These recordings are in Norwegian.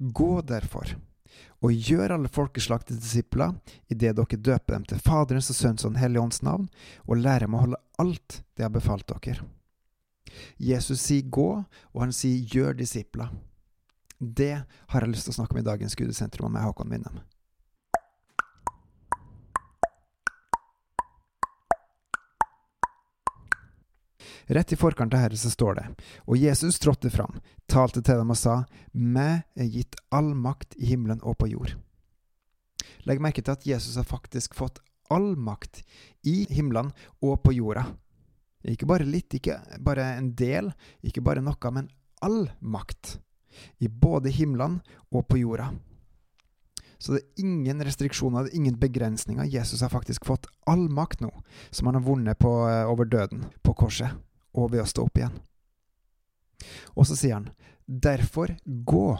Gå derfor og gjør alle folkeslag til disipler idet dere døper dem til Faderens og Sønns og Den hellige ånds navn, og lærer dem å holde alt det har befalt dere. Jesus sier gå, og han sier gjør disipler. Det har jeg lyst til å snakke om i dagens Gudesentrum med Håkon Winnem. Rett i forkant av dette så står det, og Jesus trådte fram, talte til dem og sa, Meg er gitt all makt i himmelen og på jord. Legg merke til at Jesus har faktisk fått all makt i himmelen og på jorda. Ikke bare litt, ikke bare en del, ikke bare noe, men all makt. I både himmelen og på jorda. Så det er ingen restriksjoner, det er ingen begrensninger. Jesus har faktisk fått all makt nå, som han har vunnet på, eh, over døden på korset og ved å stå opp igjen. Og så sier han, derfor gå.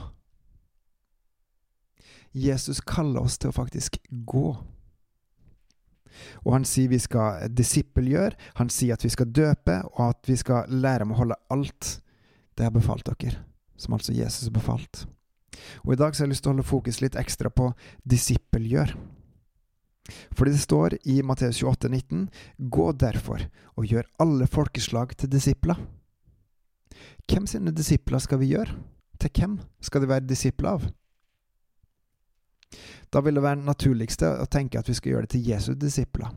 Jesus kaller oss til å faktisk gå. Og han sier vi skal disippelgjøre, han sier at vi skal døpe, og at vi skal lære om å holde alt det har befalt dere, som altså Jesus har befalt. Og i dag så har jeg lyst til å holde fokus litt ekstra på disippelgjør. Fordi det står i Matteus 28, 19, Gå derfor og gjør alle folkeslag til disipler. Hvem sine disipler skal vi gjøre? Til hvem skal de være disipler av? Da vil det være naturligste å tenke at vi skal gjøre det til Jesu disipler.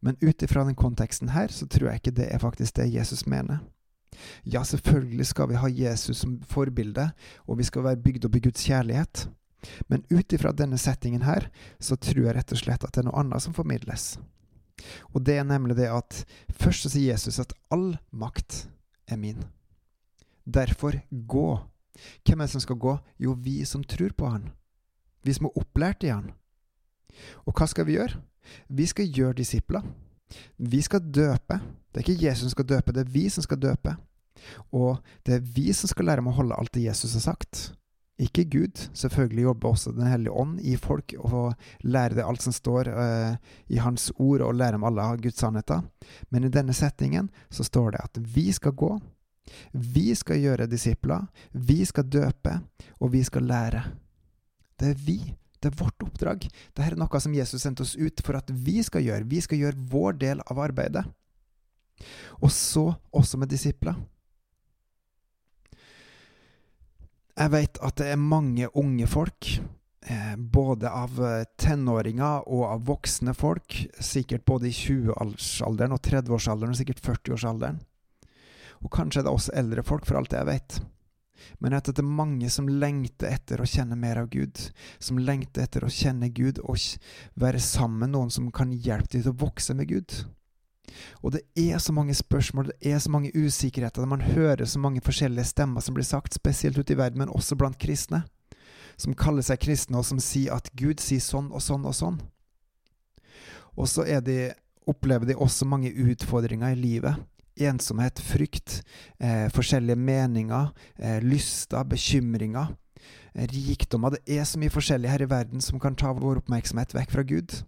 Men ut ifra den konteksten her, så tror jeg ikke det er faktisk det Jesus mener. Ja, selvfølgelig skal vi ha Jesus som forbilde, og vi skal være bygd opp i Guds kjærlighet. Men ut ifra denne settingen her, så tror jeg rett og slett at det er noe annet som formidles. Og det er nemlig det at først så sier Jesus at all makt er min. Derfor gå. Hvem er det som skal gå? Jo, vi som tror på Han. Vi som er opplært i Han. Og hva skal vi gjøre? Vi skal gjøre disipler. Vi skal døpe. Det er ikke Jesus som skal døpe, det er vi som skal døpe. Og det er vi som skal lære om å holde alt det Jesus har sagt. Ikke Gud. Selvfølgelig jobber også Den hellige ånd i folk og lærer det alt som står uh, i Hans ord, og lærer om alle Guds sannheter. Men i denne settingen så står det at vi skal gå, vi skal gjøre disipler, vi skal døpe, og vi skal lære. Det er vi. Det er vårt oppdrag. Dette er noe som Jesus sendte oss ut for at vi skal gjøre. Vi skal gjøre vår del av arbeidet. Og så også med disipler. Jeg vet at det er mange unge folk, eh, både av eh, tenåringer og av voksne folk, sikkert både i 20-årsalderen og 30-årsalderen og sikkert 40-årsalderen. Og kanskje er det også eldre folk, for alt jeg vet. Men at det er mange som lengter etter å kjenne mer av Gud, som lengter etter å kjenne Gud og være sammen med noen som kan hjelpe dem til å vokse med Gud. Og det er så mange spørsmål, det er så mange usikkerheter, man hører så mange forskjellige stemmer som blir sagt, spesielt ute i verden, men også blant kristne, som kaller seg kristne, og som sier at Gud sier sånn og sånn og sånn. Og så de, opplever de også mange utfordringer i livet. Ensomhet, frykt, eh, forskjellige meninger, eh, lyster, bekymringer, eh, rikdommer. Det er så mye forskjellig her i verden som kan ta vår oppmerksomhet vekk fra Gud.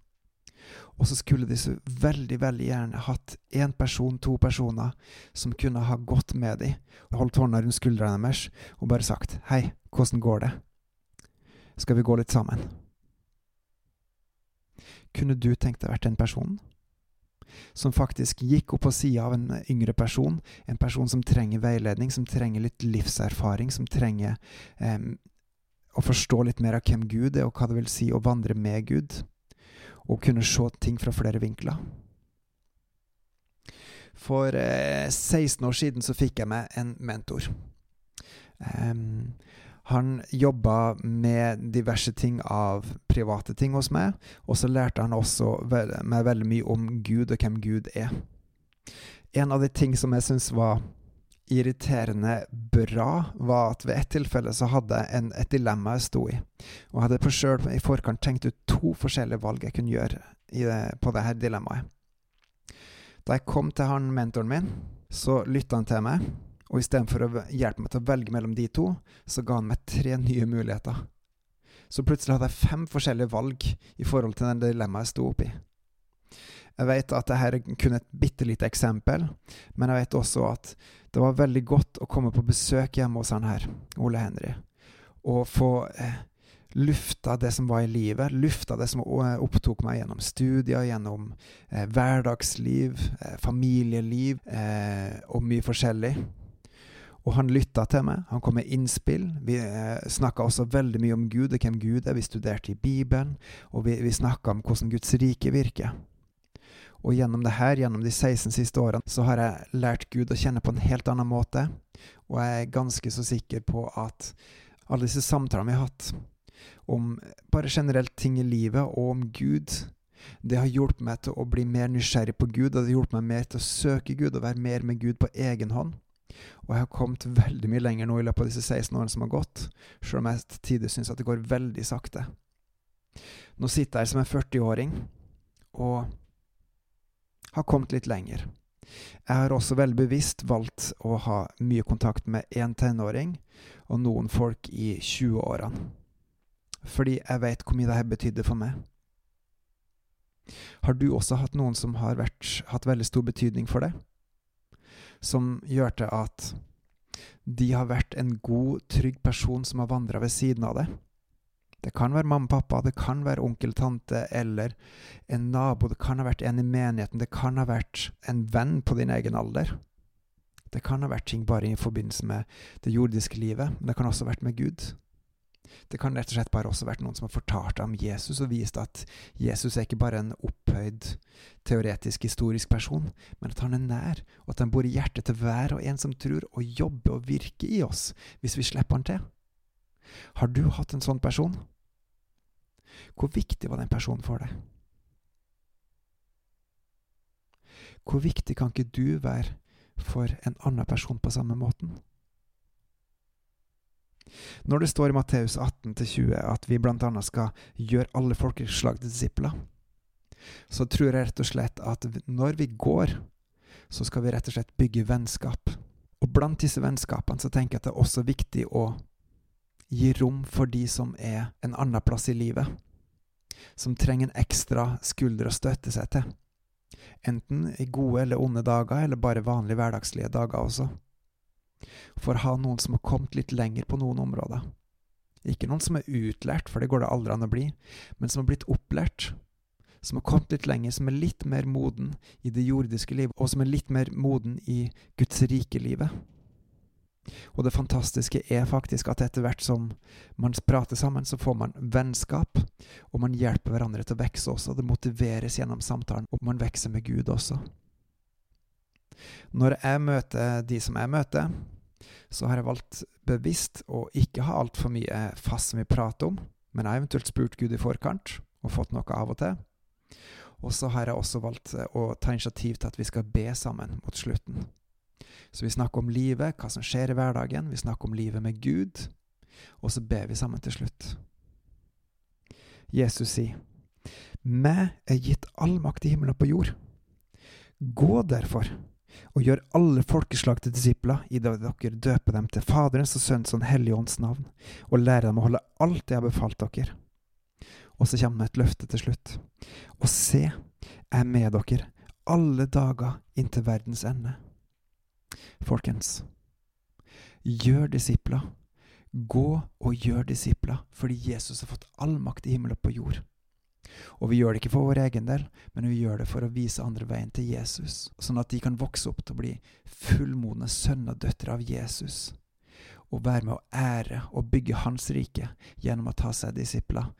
Og så skulle de så veldig, veldig gjerne hatt én person, to personer, som kunne ha gått med dem, holdt hånda rundt skuldrene deres og bare sagt Hei, hvordan går det? Skal vi gå litt sammen? Kunne du tenkt deg vært den personen? Som faktisk gikk opp på sida av en yngre person, en person som trenger veiledning, som trenger litt livserfaring, som trenger eh, å forstå litt mer av hvem Gud er, og hva det vil si å vandre med Gud og kunne se ting fra flere vinkler. For eh, 16 år siden så fikk jeg meg en mentor. Um, han jobba med diverse ting av private ting hos meg, og så lærte han også meg veldig mye om Gud og hvem Gud er. En av de ting som jeg syns var irriterende bra, var at ved et tilfelle så hadde jeg et dilemma jeg sto i. Og hadde på sjøl i forkant tenkt ut to forskjellige valg jeg kunne gjøre det, på dette dilemmaet. Da jeg kom til han mentoren min, så lytta han til meg, og istedenfor å hjelpe meg til å velge mellom de to, så ga han meg tre nye muligheter. Så plutselig hadde jeg fem forskjellige valg i forhold til den dilemmaet jeg sto oppi. Jeg vet at dette er kun et bitte lite eksempel, men jeg vet også at det var veldig godt å komme på besøk hjemme hos han her, Ole Henry. og få eh, lufta det som var i livet, lufta det som opptok meg gjennom studier, gjennom eh, hverdagsliv, eh, familieliv eh, og mye forskjellig. Og han lytta til meg, han kom med innspill. Vi eh, snakka også veldig mye om Gud og hvem Gud er. Vi studerte i Bibelen, og vi, vi snakka om hvordan Guds rike virker. Og gjennom det her, gjennom de 16 siste årene, så har jeg lært Gud å kjenne på en helt annen måte. Og jeg er ganske så sikker på at alle disse samtalene vi har hatt, om bare generelt ting i livet og om Gud. Det har hjulpet meg til å bli mer nysgjerrig på Gud, og det har hjulpet meg mer til å søke Gud og være mer med Gud på egen hånd. Og jeg har kommet veldig mye lenger nå i løpet av disse 16 årene som har gått, selv om jeg til tider syns at det går veldig sakte. Nå sitter jeg her som en 40-åring og har kommet litt lenger. Jeg har også veldig bevisst valgt å ha mye kontakt med én tenåring og noen folk i 20-årene fordi jeg vet hvor mye dette betydde for meg. Har du også hatt noen som har vært, hatt veldig stor betydning for deg? Som gjør til at de har vært en god, trygg person som har vandra ved siden av deg? Det kan være mamma og pappa, det kan være onkel, tante eller en nabo, det kan ha vært en i menigheten, det kan ha vært en venn på din egen alder. Det kan ha vært ting bare i forbindelse med det jordiske livet, men det kan også ha vært med Gud. Det kan rett og slett bare også vært noen som har fortalt om Jesus og vist at Jesus er ikke bare en opphøyd, teoretisk, historisk person, men at han er nær, og at han bor i hjertet til hver og en som tror, og jobber og virker i oss, hvis vi slipper han til. Har du hatt en sånn person? Hvor viktig var den personen for deg? Hvor viktig kan ikke du være for en annen person på samme måten? Når det står i Matteus 18-20 at vi annet skal gjøre alle folkeslag til disipler, så tror jeg rett og slett at når vi går, så skal vi rett og slett bygge vennskap. Og blant disse vennskapene så tenker jeg at det er også viktig å gi rom for de som er en annen plass i livet. Som trenger en ekstra skulder å støtte seg til. Enten i gode eller onde dager, eller bare vanlige hverdagslige dager også for å ha noen som har kommet litt lenger på noen områder. Ikke noen som er utlært, for det går det aldri an å bli, men som har blitt opplært. Som har kommet litt lenger, som er litt mer moden i det jordiske livet, og som er litt mer moden i Guds rike livet. Og det fantastiske er faktisk at etter hvert som man prater sammen, så får man vennskap, og man hjelper hverandre til å vokse også. Det motiveres gjennom samtalen, og man vokser med Gud også. Når jeg møter de som jeg møter, så har jeg valgt bevisst å ikke ha altfor mye fast som vi prater om, men jeg har eventuelt spurt Gud i forkant og fått noe av og til. Og så har jeg også valgt å ta initiativ til at vi skal be sammen mot slutten. Så vi snakker om livet, hva som skjer i hverdagen, vi snakker om livet med Gud, og så ber vi sammen til slutt. Jesus sier, Meg er gitt all makt i himmelen og på jord. Gå derfor og gjør alle folkeslag til disipler, i det dere døper dem til Faderens og Sønns og Den hellige ånds navn, og lærer dem å holde alt jeg har befalt dere. Og så kommer det et løfte til slutt. Og se, jeg er med dere alle dager inntil verdens ende. Folkens, gjør disipler. Gå og gjør disipler, fordi Jesus har fått all makt i himmel og på jord. Og vi gjør det ikke for vår egen del, men vi gjør det for å vise andre veien til Jesus, sånn at de kan vokse opp til å bli fullmodne sønner og døtre av Jesus, og være med å ære og bygge Hans rike gjennom å ta seg disipler,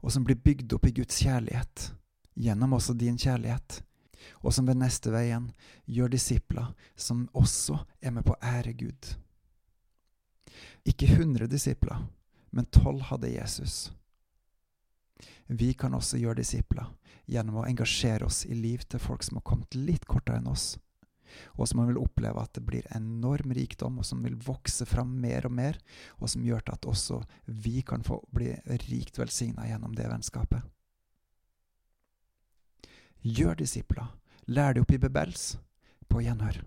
og som blir bygd opp i Guds kjærlighet, gjennom også din kjærlighet, og som ved neste veien gjør disipler som også er med på å ære Gud. Ikke hundre disipler, men tolv hadde Jesus. Vi kan også gjøre disipler gjennom å engasjere oss i liv til folk som har kommet litt kortere enn oss, og som vil oppleve at det blir enorm rikdom, og som vil vokse fram mer og mer, og som gjør at også vi kan få bli rikt velsigna gjennom det vennskapet. Gjør disipler. Lær de opp i bebels. På gjenhør.